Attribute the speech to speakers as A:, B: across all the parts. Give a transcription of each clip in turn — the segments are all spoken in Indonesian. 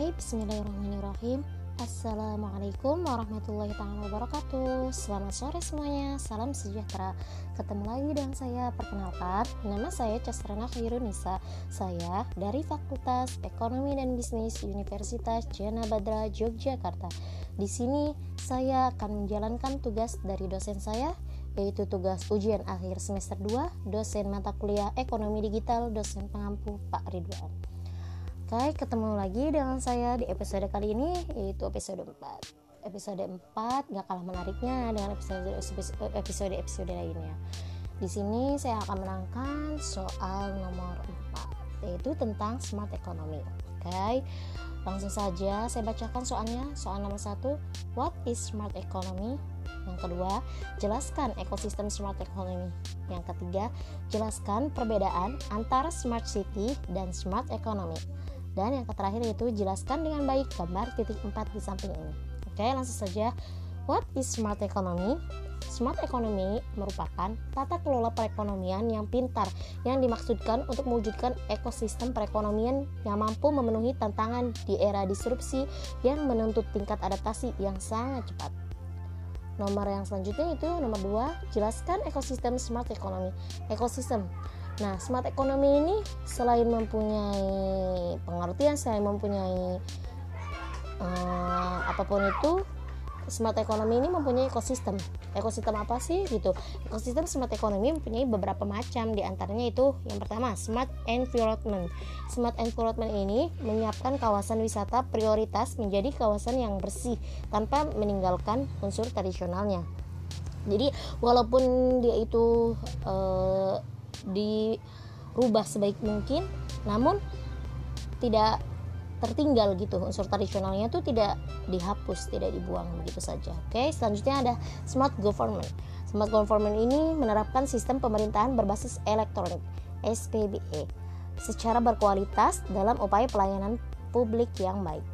A: Oke, bismillahirrahmanirrahim. Assalamualaikum warahmatullahi wabarakatuh. Selamat sore semuanya, salam sejahtera. Ketemu lagi dengan saya, perkenalkan Nama saya Castrana Khairunisa Saya dari Fakultas Ekonomi dan Bisnis Universitas Jana Badra, Yogyakarta. Di sini saya akan menjalankan tugas dari dosen saya yaitu tugas ujian akhir semester 2 dosen mata kuliah ekonomi digital dosen pengampu Pak Ridwan Oke, ketemu lagi dengan saya di episode kali ini yaitu episode 4. Episode 4 gak kalah menariknya dengan episode episode episode lainnya. Di sini saya akan menangkan soal nomor 4 yaitu tentang smart economy. Oke. Langsung saja saya bacakan soalnya. Soal nomor 1, what is smart economy? Yang kedua, jelaskan ekosistem smart economy. Yang ketiga, jelaskan perbedaan antara smart city dan smart economy. Dan yang terakhir itu jelaskan dengan baik gambar titik 4 di samping ini. Oke, langsung saja. What is smart economy? Smart economy merupakan tata kelola perekonomian yang pintar yang dimaksudkan untuk mewujudkan ekosistem perekonomian yang mampu memenuhi tantangan di era disrupsi yang menuntut tingkat adaptasi yang sangat cepat. Nomor yang selanjutnya itu nomor 2, jelaskan ekosistem smart economy. Ekosistem Nah, smart economy ini selain mempunyai pengertian, selain mempunyai uh, apa pun itu, smart economy ini mempunyai ekosistem. Ekosistem apa sih gitu? Ekosistem smart economy mempunyai beberapa macam di antaranya itu yang pertama, smart environment. Smart environment ini menyiapkan kawasan wisata prioritas menjadi kawasan yang bersih tanpa meninggalkan unsur tradisionalnya. Jadi, walaupun dia itu uh, dirubah sebaik mungkin namun tidak tertinggal gitu. Unsur tradisionalnya itu tidak dihapus tidak dibuang begitu saja. Oke selanjutnya ada smart government. Smart government ini menerapkan sistem pemerintahan berbasis elektronik SPBE secara berkualitas dalam upaya pelayanan publik yang baik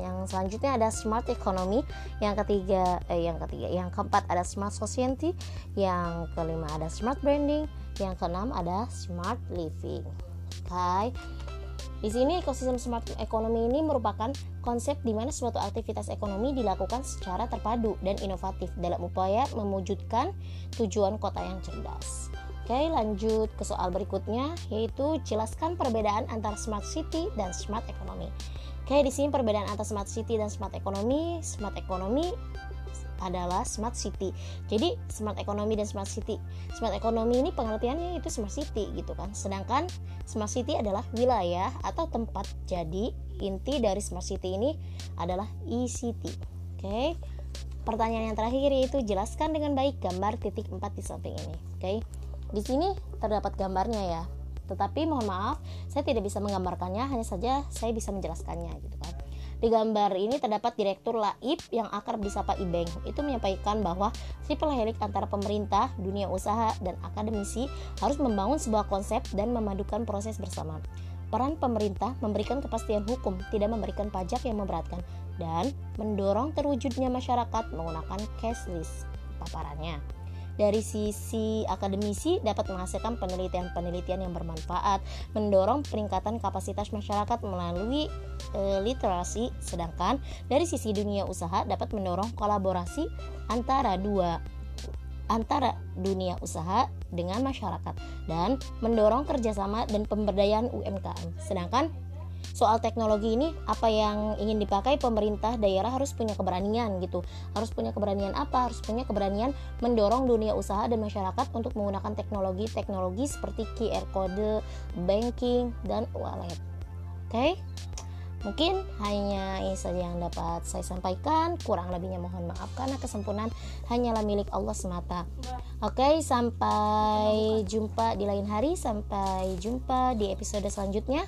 A: yang selanjutnya ada smart economy yang ketiga eh, yang ketiga yang keempat ada smart society yang kelima ada smart branding yang keenam ada smart living Hai di sini ekosistem smart economy ini merupakan konsep di mana suatu aktivitas ekonomi dilakukan secara terpadu dan inovatif dalam upaya mewujudkan tujuan kota yang cerdas. Oke, lanjut ke soal berikutnya yaitu jelaskan perbedaan antara smart city dan smart economy. Oke, di sini perbedaan antara smart city dan smart economy. Smart economy adalah smart city. Jadi smart economy dan smart city. Smart economy ini pengertiannya itu smart city gitu kan. Sedangkan smart city adalah wilayah atau tempat. Jadi inti dari smart city ini adalah e-city. Oke. Pertanyaan yang terakhir yaitu jelaskan dengan baik gambar titik 4 di samping ini. Oke. Di sini terdapat gambarnya ya. Tetapi mohon maaf, saya tidak bisa menggambarkannya, hanya saja saya bisa menjelaskannya gitu kan. Di gambar ini terdapat Direktur Laib yang akrab disapa Ibeng. Itu menyampaikan bahwa triple helix antara pemerintah, dunia usaha, dan akademisi harus membangun sebuah konsep dan memadukan proses bersama. Peran pemerintah memberikan kepastian hukum, tidak memberikan pajak yang memberatkan, dan mendorong terwujudnya masyarakat menggunakan cashless paparannya dari sisi akademisi dapat menghasilkan penelitian-penelitian yang bermanfaat, mendorong peningkatan kapasitas masyarakat melalui e, literasi, sedangkan dari sisi dunia usaha dapat mendorong kolaborasi antara dua antara dunia usaha dengan masyarakat dan mendorong kerjasama dan pemberdayaan UMKM. Sedangkan soal teknologi ini apa yang ingin dipakai pemerintah daerah harus punya keberanian gitu harus punya keberanian apa harus punya keberanian mendorong dunia usaha dan masyarakat untuk menggunakan teknologi-teknologi seperti QR code banking dan wallet oke? Mungkin hanya ini saja yang dapat saya sampaikan. Kurang lebihnya mohon maaf karena kesempurnaan hanyalah milik Allah semata. Oke, sampai jumpa di lain hari. Sampai jumpa di episode selanjutnya.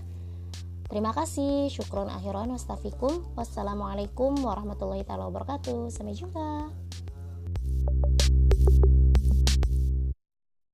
A: Terima kasih, syukron akhiran wastafikum. Wassalamualaikum warahmatullahi wabarakatuh. Sampai jumpa.